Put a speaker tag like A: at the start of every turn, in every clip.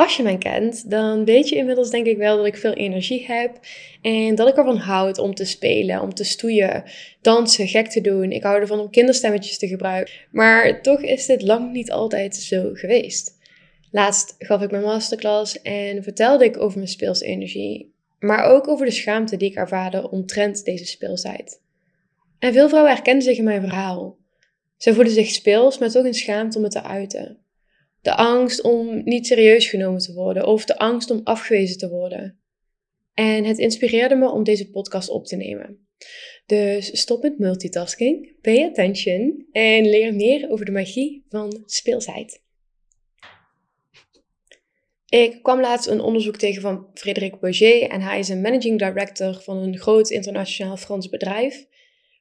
A: Als je mij kent, dan weet je inmiddels denk ik wel dat ik veel energie heb en dat ik ervan houd om te spelen, om te stoeien, dansen, gek te doen. Ik hou ervan om kinderstemmetjes te gebruiken. Maar toch is dit lang niet altijd zo geweest. Laatst gaf ik mijn masterclass en vertelde ik over mijn speelsenergie, maar ook over de schaamte die ik ervaarde omtrent deze speelsheid. En veel vrouwen herkennen zich in mijn verhaal. Ze voelen zich speels, maar toch een schaamte om het te uiten. De angst om niet serieus genomen te worden of de angst om afgewezen te worden. En het inspireerde me om deze podcast op te nemen. Dus stop met multitasking, pay attention en leer meer over de magie van speelsheid. Ik kwam laatst een onderzoek tegen van Frédéric Boger en hij is een managing director van een groot internationaal Frans bedrijf,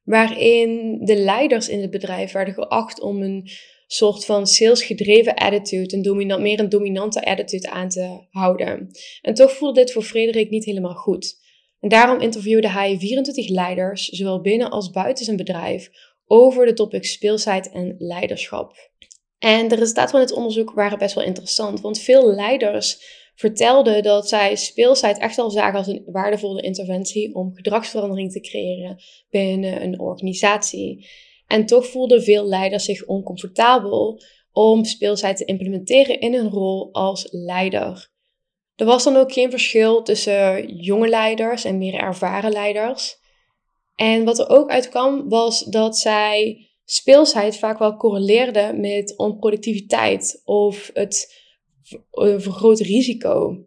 A: waarin de leiders in het bedrijf werden geacht om een soort van salesgedreven attitude, dominant, meer een dominante attitude aan te houden. En toch voelde dit voor Frederik niet helemaal goed. En daarom interviewde hij 24 leiders, zowel binnen als buiten zijn bedrijf, over de topics speelsheid en leiderschap. En de resultaten van dit onderzoek waren best wel interessant, want veel leiders vertelden dat zij speelsheid echt al zagen als een waardevolle interventie om gedragsverandering te creëren binnen een organisatie. En toch voelden veel leiders zich oncomfortabel om speelsheid te implementeren in hun rol als leider. Er was dan ook geen verschil tussen jonge leiders en meer ervaren leiders. En wat er ook uitkwam was dat zij speelsheid vaak wel correleerde met onproductiviteit of het vergroot risico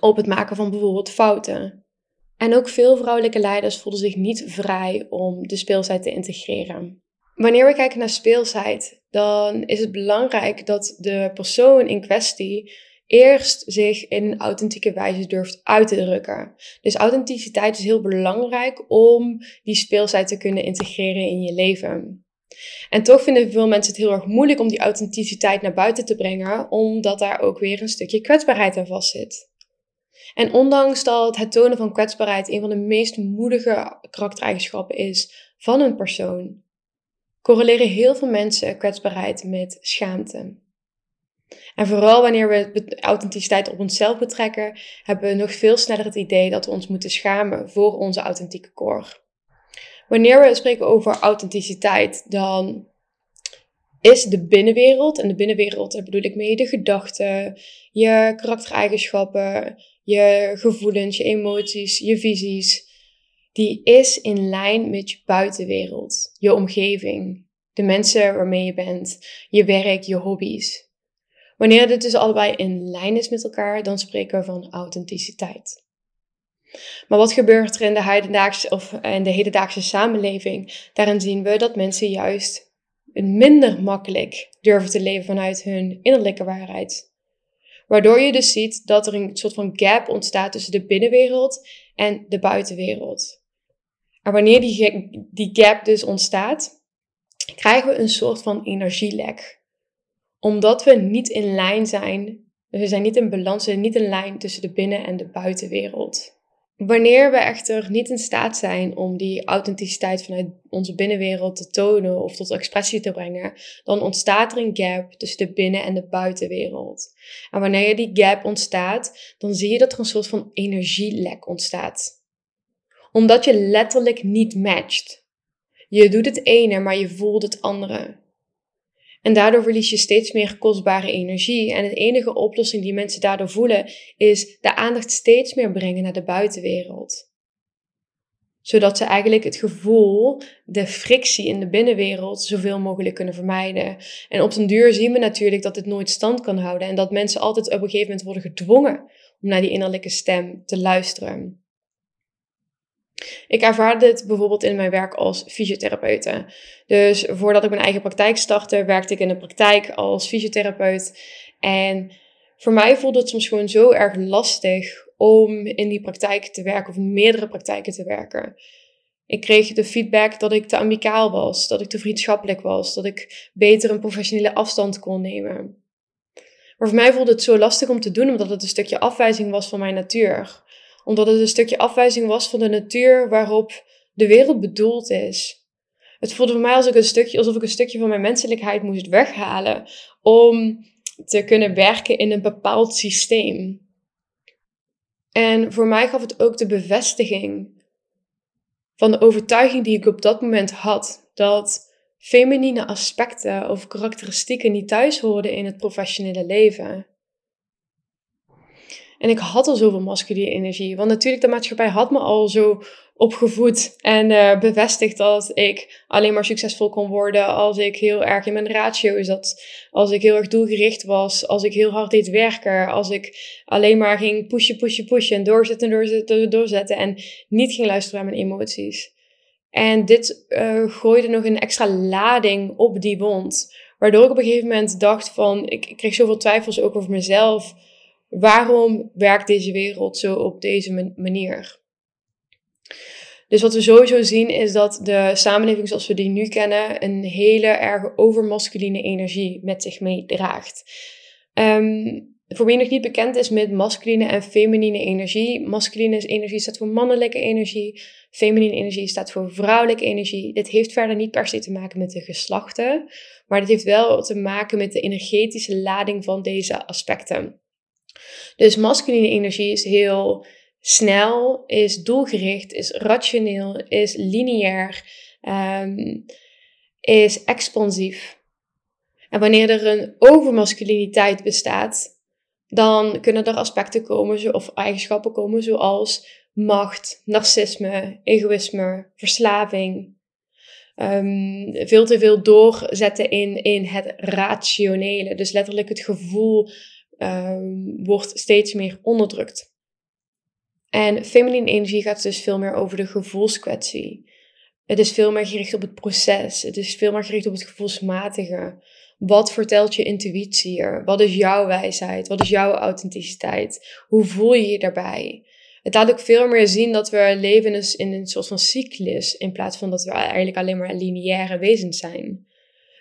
A: op het maken van bijvoorbeeld fouten. En ook veel vrouwelijke leiders voelden zich niet vrij om de speelsheid te integreren. Wanneer we kijken naar speelsheid, dan is het belangrijk dat de persoon in kwestie eerst zich in een authentieke wijze durft uit te drukken. Dus authenticiteit is heel belangrijk om die speelsheid te kunnen integreren in je leven. En toch vinden veel mensen het heel erg moeilijk om die authenticiteit naar buiten te brengen, omdat daar ook weer een stukje kwetsbaarheid aan vastzit. En ondanks dat het tonen van kwetsbaarheid een van de meest moedige karaktereigenschappen is van een persoon, correleren heel veel mensen kwetsbaarheid met schaamte. En vooral wanneer we authenticiteit op onszelf betrekken, hebben we nog veel sneller het idee dat we ons moeten schamen voor onze authentieke core. Wanneer we spreken over authenticiteit, dan is de binnenwereld, en de binnenwereld daar bedoel ik mee de gedachten, je karaktereigenschappen, je gevoelens, je emoties, je visies, die is in lijn met je buitenwereld, je omgeving, de mensen waarmee je bent, je werk, je hobby's. Wanneer dit dus allebei in lijn is met elkaar, dan spreken we van authenticiteit. Maar wat gebeurt er in de hedendaagse, of in de hedendaagse samenleving? Daarin zien we dat mensen juist minder makkelijk durven te leven vanuit hun innerlijke waarheid. Waardoor je dus ziet dat er een soort van gap ontstaat tussen de binnenwereld en de buitenwereld. En wanneer die, die gap dus ontstaat, krijgen we een soort van energielek. Omdat we niet in lijn zijn, we zijn niet in balans, we zijn niet in lijn tussen de binnen- en de buitenwereld. Wanneer we echter niet in staat zijn om die authenticiteit vanuit onze binnenwereld te tonen of tot expressie te brengen, dan ontstaat er een gap tussen de binnen- en de buitenwereld. En wanneer die gap ontstaat, dan zie je dat er een soort van energielek ontstaat. Omdat je letterlijk niet matcht. Je doet het ene, maar je voelt het andere. En daardoor verlies je steeds meer kostbare energie. En de enige oplossing die mensen daardoor voelen is de aandacht steeds meer brengen naar de buitenwereld. Zodat ze eigenlijk het gevoel, de frictie in de binnenwereld zoveel mogelijk kunnen vermijden. En op den duur zien we natuurlijk dat het nooit stand kan houden. En dat mensen altijd op een gegeven moment worden gedwongen om naar die innerlijke stem te luisteren. Ik ervaar dit bijvoorbeeld in mijn werk als fysiotherapeute. Dus voordat ik mijn eigen praktijk startte, werkte ik in de praktijk als fysiotherapeut. En voor mij voelde het soms gewoon zo erg lastig om in die praktijk te werken of in meerdere praktijken te werken. Ik kreeg de feedback dat ik te amicaal was, dat ik te vriendschappelijk was, dat ik beter een professionele afstand kon nemen. Maar voor mij voelde het zo lastig om te doen, omdat het een stukje afwijzing was van mijn natuur. Omdat het een stukje afwijzing was van de natuur waarop de wereld bedoeld is. Het voelde voor mij als ik een stukje, alsof ik een stukje van mijn menselijkheid moest weghalen om te kunnen werken in een bepaald systeem. En voor mij gaf het ook de bevestiging van de overtuiging die ik op dat moment had dat feminine aspecten of karakteristieken niet thuis hoorden in het professionele leven. En ik had al zoveel masculine energie. Want natuurlijk, de maatschappij had me al zo opgevoed en uh, bevestigd dat ik alleen maar succesvol kon worden als ik heel erg in mijn ratio zat. Als ik heel erg doelgericht was. Als ik heel hard deed werken. Als ik alleen maar ging pushen, pushen, pushen en doorzetten, doorzetten, doorzetten. En niet ging luisteren naar mijn emoties. En dit uh, gooide nog een extra lading op die wond. Waardoor ik op een gegeven moment dacht van, ik, ik kreeg zoveel twijfels ook over mezelf. Waarom werkt deze wereld zo op deze manier? Dus wat we sowieso zien is dat de samenleving zoals we die nu kennen een hele erg overmasculine energie met zich meedraagt. Um, voor wie nog niet bekend is met masculine en feminine energie. Masculine energie staat voor mannelijke energie. Feminine energie staat voor vrouwelijke energie. Dit heeft verder niet per se te maken met de geslachten. Maar dit heeft wel te maken met de energetische lading van deze aspecten. Dus masculine energie is heel snel, is doelgericht, is rationeel, is lineair, um, is expansief. En wanneer er een overmasculiniteit bestaat, dan kunnen er aspecten komen of eigenschappen komen zoals macht, narcisme, egoïsme, verslaving. Um, veel te veel doorzetten in, in het rationele. Dus letterlijk het gevoel um, wordt steeds meer onderdrukt. En feminine energie gaat dus veel meer over de gevoelskwestie. Het is veel meer gericht op het proces. Het is veel meer gericht op het gevoelsmatige. Wat vertelt je intuïtie hier? Wat is jouw wijsheid? Wat is jouw authenticiteit? Hoe voel je je daarbij? Het laat ook veel meer zien dat we leven in een soort van cyclus, in plaats van dat we eigenlijk alleen maar lineaire wezens zijn.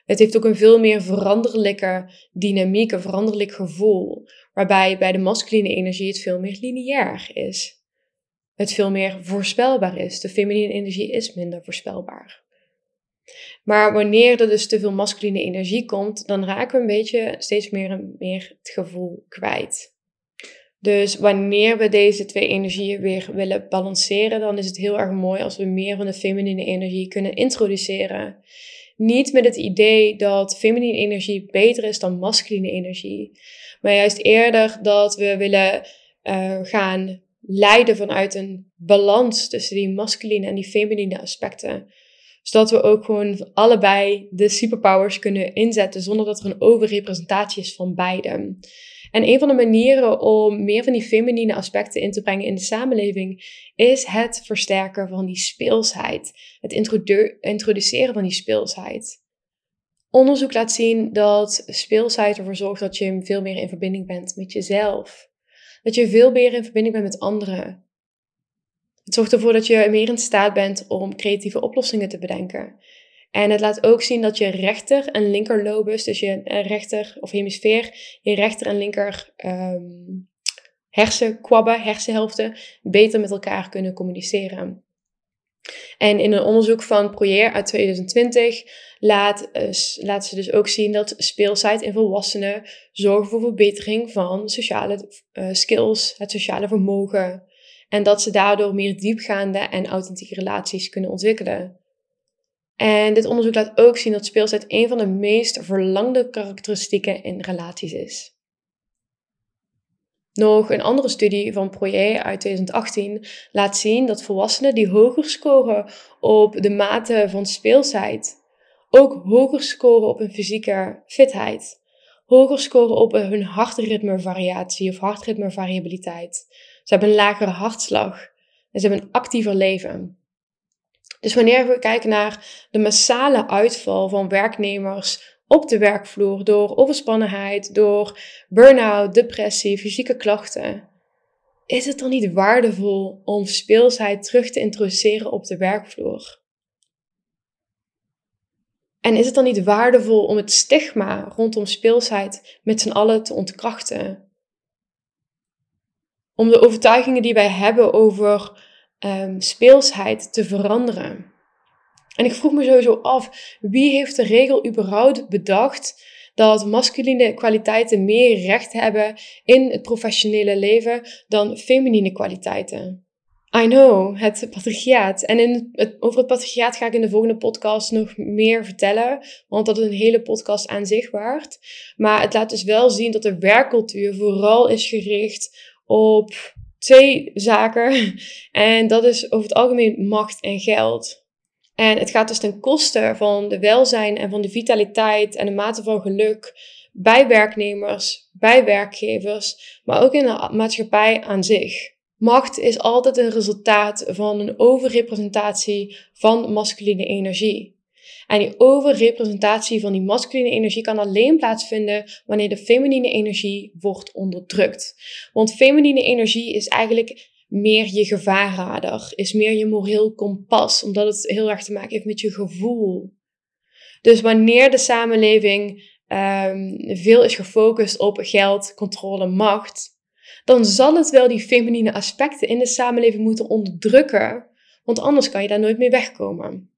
A: Het heeft ook een veel meer veranderlijke dynamiek, een veranderlijk gevoel, waarbij bij de masculine energie het veel meer lineair is. Het veel meer voorspelbaar is. De feminine energie is minder voorspelbaar. Maar wanneer er dus te veel masculine energie komt, dan raken we een beetje steeds meer en meer het gevoel kwijt. Dus wanneer we deze twee energieën weer willen balanceren, dan is het heel erg mooi als we meer van de feminine energie kunnen introduceren. Niet met het idee dat feminine energie beter is dan masculine energie, maar juist eerder dat we willen uh, gaan leiden vanuit een balans tussen die masculine en die feminine aspecten zodat we ook gewoon allebei de superpowers kunnen inzetten zonder dat er een overrepresentatie is van beide. En een van de manieren om meer van die feminine aspecten in te brengen in de samenleving is het versterken van die speelsheid. Het introduceren van die speelsheid. Onderzoek laat zien dat speelsheid ervoor zorgt dat je veel meer in verbinding bent met jezelf. Dat je veel meer in verbinding bent met anderen. Het zorgt ervoor dat je meer in staat bent om creatieve oplossingen te bedenken. En het laat ook zien dat je rechter en linker lobus, dus je rechter of hemisfeer, je rechter en linker um, hersenkwabben, hersenhelften, beter met elkaar kunnen communiceren. En in een onderzoek van Proyer uit 2020 laat, uh, laat ze dus ook zien dat speelsheid in volwassenen zorgen voor verbetering van sociale uh, skills, het sociale vermogen, en dat ze daardoor meer diepgaande en authentieke relaties kunnen ontwikkelen. En dit onderzoek laat ook zien dat speelsheid een van de meest verlangde karakteristieken in relaties is. Nog een andere studie van Proyer uit 2018 laat zien dat volwassenen die hoger scoren op de mate van speelsheid, ook hoger scoren op hun fysieke fitheid, hoger scoren op hun hartritmevariatie of hartritmevariabiliteit, ze hebben een lagere hartslag. En ze hebben een actiever leven. Dus wanneer we kijken naar de massale uitval van werknemers op de werkvloer door overspannenheid, door burn-out, depressie, fysieke klachten, is het dan niet waardevol om speelsheid terug te introduceren op de werkvloer? En is het dan niet waardevol om het stigma rondom speelsheid met z'n allen te ontkrachten? Om de overtuigingen die wij hebben over um, speelsheid te veranderen. En ik vroeg me sowieso af, wie heeft de regel überhaupt bedacht dat masculine kwaliteiten meer recht hebben in het professionele leven dan feminine kwaliteiten? I know, het patriarchaat. En in over het patriarchaat ga ik in de volgende podcast nog meer vertellen, want dat is een hele podcast aan zich waard. Maar het laat dus wel zien dat de werkcultuur vooral is gericht op twee zaken. En dat is over het algemeen macht en geld. En het gaat dus ten koste van de welzijn en van de vitaliteit en de mate van geluk bij werknemers, bij werkgevers, maar ook in de maatschappij aan zich. Macht is altijd een resultaat van een overrepresentatie van masculine energie. En die overrepresentatie van die masculine energie kan alleen plaatsvinden wanneer de feminine energie wordt onderdrukt. Want feminine energie is eigenlijk meer je gevaarradar, is meer je moreel kompas, omdat het heel erg te maken heeft met je gevoel. Dus wanneer de samenleving um, veel is gefocust op geld, controle, macht, dan zal het wel die feminine aspecten in de samenleving moeten onderdrukken, want anders kan je daar nooit mee wegkomen.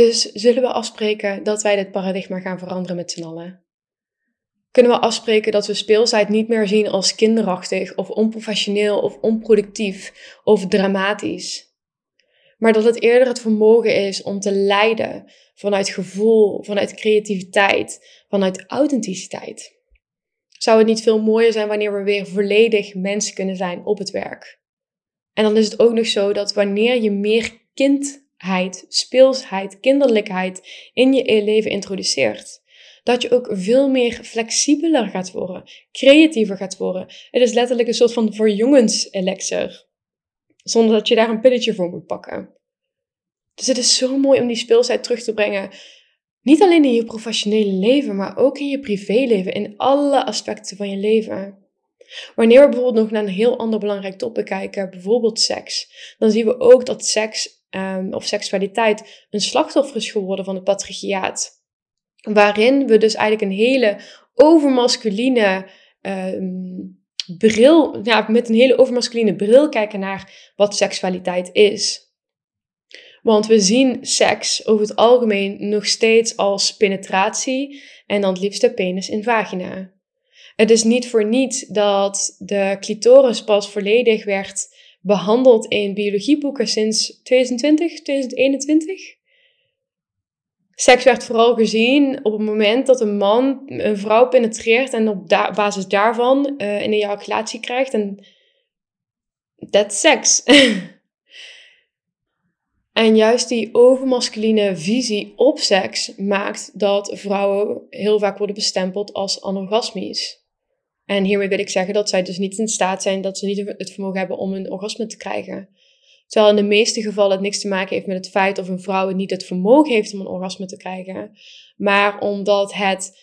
A: Dus zullen we afspreken dat wij dit paradigma gaan veranderen met z'n allen? Kunnen we afspreken dat we speelsheid niet meer zien als kinderachtig of onprofessioneel of onproductief of dramatisch? Maar dat het eerder het vermogen is om te leiden vanuit gevoel, vanuit creativiteit, vanuit authenticiteit. Zou het niet veel mooier zijn wanneer we weer volledig mens kunnen zijn op het werk? En dan is het ook nog zo dat wanneer je meer kindheid, speelsheid, kinderlijkheid in je leven introduceert, dat je ook veel meer flexibeler gaat worden, creatiever gaat worden. Het is letterlijk een soort van verjongenselixer, zonder dat je daar een pilletje voor moet pakken. Dus het is zo mooi om die speelsheid terug te brengen niet alleen in je professionele leven, maar ook in je privéleven, in alle aspecten van je leven. Wanneer we bijvoorbeeld nog naar een heel ander belangrijk topic kijken, bijvoorbeeld seks, dan zien we ook dat seks um, of seksualiteit een slachtoffer is geworden van het patriarchaat. Waarin we dus eigenlijk een hele overmasculine um, bril, ja, met een hele overmasculine bril kijken naar wat seksualiteit is. Want we zien seks over het algemeen nog steeds als penetratie en dan het liefste penis in vagina. Het is niet voor niets dat de clitoris pas volledig werd behandeld in biologieboeken sinds 2020, 2021. Seks werd vooral gezien op het moment dat een man een vrouw penetreert en op basis daarvan uh, een ejaculatie krijgt. En that's sex. En juist die overmasculine visie op seks maakt dat vrouwen heel vaak worden bestempeld als anorgasmisch. En hiermee wil ik zeggen dat zij dus niet in staat zijn, dat ze niet het vermogen hebben om een orgasme te krijgen. Terwijl in de meeste gevallen het niks te maken heeft met het feit of een vrouw niet het vermogen heeft om een orgasme te krijgen. Maar omdat het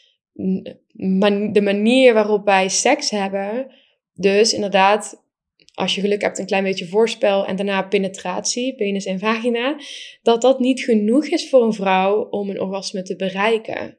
A: de manier waarop wij seks hebben, dus inderdaad als je geluk hebt, een klein beetje voorspel en daarna penetratie, penis en vagina, dat dat niet genoeg is voor een vrouw om een orgasme te bereiken.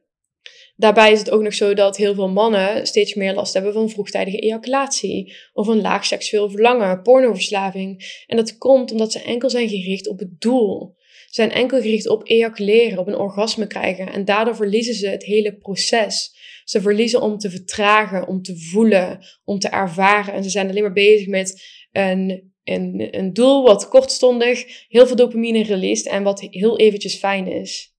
A: Daarbij is het ook nog zo dat heel veel mannen steeds meer last hebben van vroegtijdige ejaculatie of een laag seksueel verlangen, pornoverslaving. En dat komt omdat ze enkel zijn gericht op het doel. Ze zijn enkel gericht op ejaculeren, op een orgasme krijgen en daardoor verliezen ze het hele proces. Ze verliezen om te vertragen, om te voelen, om te ervaren. En ze zijn alleen maar bezig met een, een, een doel wat kortstondig heel veel dopamine release en wat heel eventjes fijn is.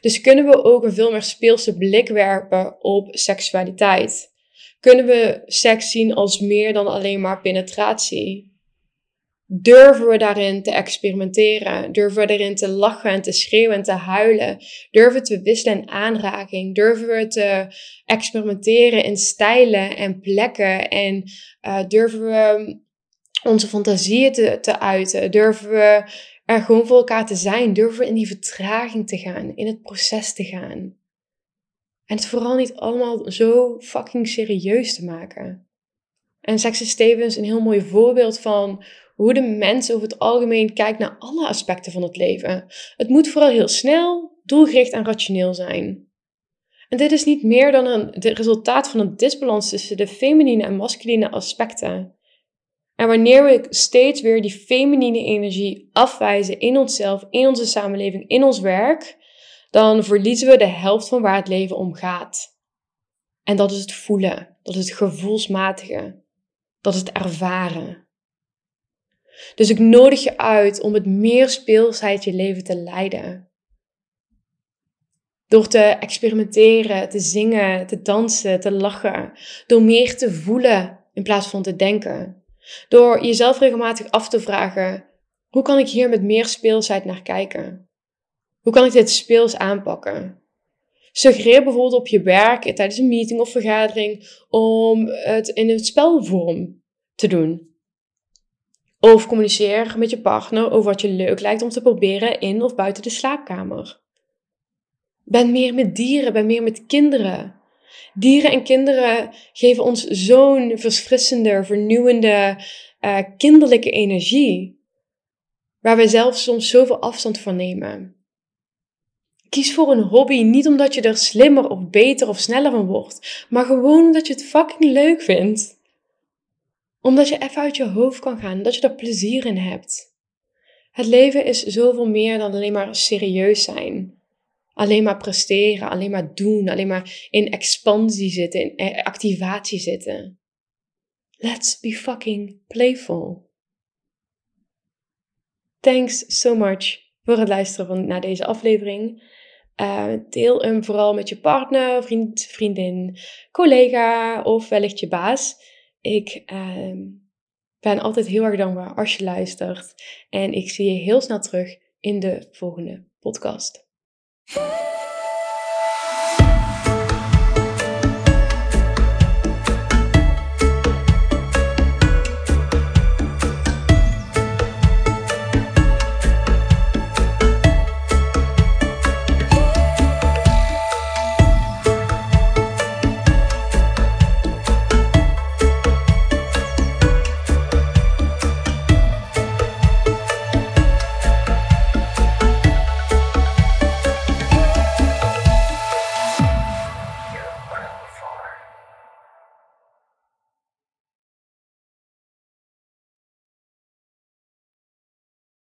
A: Dus kunnen we ook een veel meer speelse blik werpen op seksualiteit? Kunnen we seks zien als meer dan alleen maar penetratie? Durven we daarin te experimenteren? Durven we daarin te lachen en te schreeuwen en te huilen? Durven we te wisselen in aanraking? Durven we te experimenteren in stijlen en plekken? En uh, durven we onze fantasieën te uiten? Durven we er gewoon voor elkaar te zijn? Durven in die vertraging te gaan, in het proces te gaan? En het vooral niet allemaal zo fucking serieus te maken. En Sexy Stevens een heel mooi voorbeeld van hoe de mens over het algemeen kijkt naar alle aspecten van het leven. Het moet vooral heel snel, doelgericht en rationeel zijn. En dit is niet meer dan het resultaat van een disbalans tussen de feminine en masculine aspecten. En wanneer we steeds weer die feminine energie afwijzen in onszelf, in onze samenleving, in ons werk, dan verliezen we de helft van waar het leven om gaat. En dat is het voelen, dat is het gevoelsmatige, dat is het ervaren. Dus ik nodig je uit om met meer speelsheid je leven te leiden. Door te experimenteren, te zingen, te dansen, te lachen. Door meer te voelen in plaats van te denken. Door jezelf regelmatig af te vragen: hoe kan ik hier met meer speelsheid naar kijken? Hoe kan ik dit speels aanpakken? Suggereer bijvoorbeeld op je werk tijdens een meeting of vergadering om het in een spelvorm te doen. Of communiceer met je partner over wat je leuk lijkt om te proberen in of buiten de slaapkamer. Ben meer met dieren, ben meer met kinderen. Dieren en kinderen geven ons zo'n verfrissende, vernieuwende, uh, kinderlijke energie. Waar we zelf soms zoveel afstand van nemen. Kies voor een hobby niet omdat je er slimmer of beter of sneller van wordt, maar gewoon omdat je het fucking leuk vindt. Omdat je even uit je hoofd kan gaan, dat je er plezier in hebt. Het leven is zoveel meer dan alleen maar serieus zijn. Alleen maar presteren, alleen maar doen, alleen maar in expansie zitten, in eh, activatie zitten. Let's be fucking playful. Thanks so much voor het luisteren van, naar deze aflevering. Uh, deel hem vooral met je partner, vriend, vriendin, collega of wellicht je baas. Ik uh, ben altijd heel erg dankbaar als je luistert. En ik zie je heel snel terug in de volgende podcast. Hey!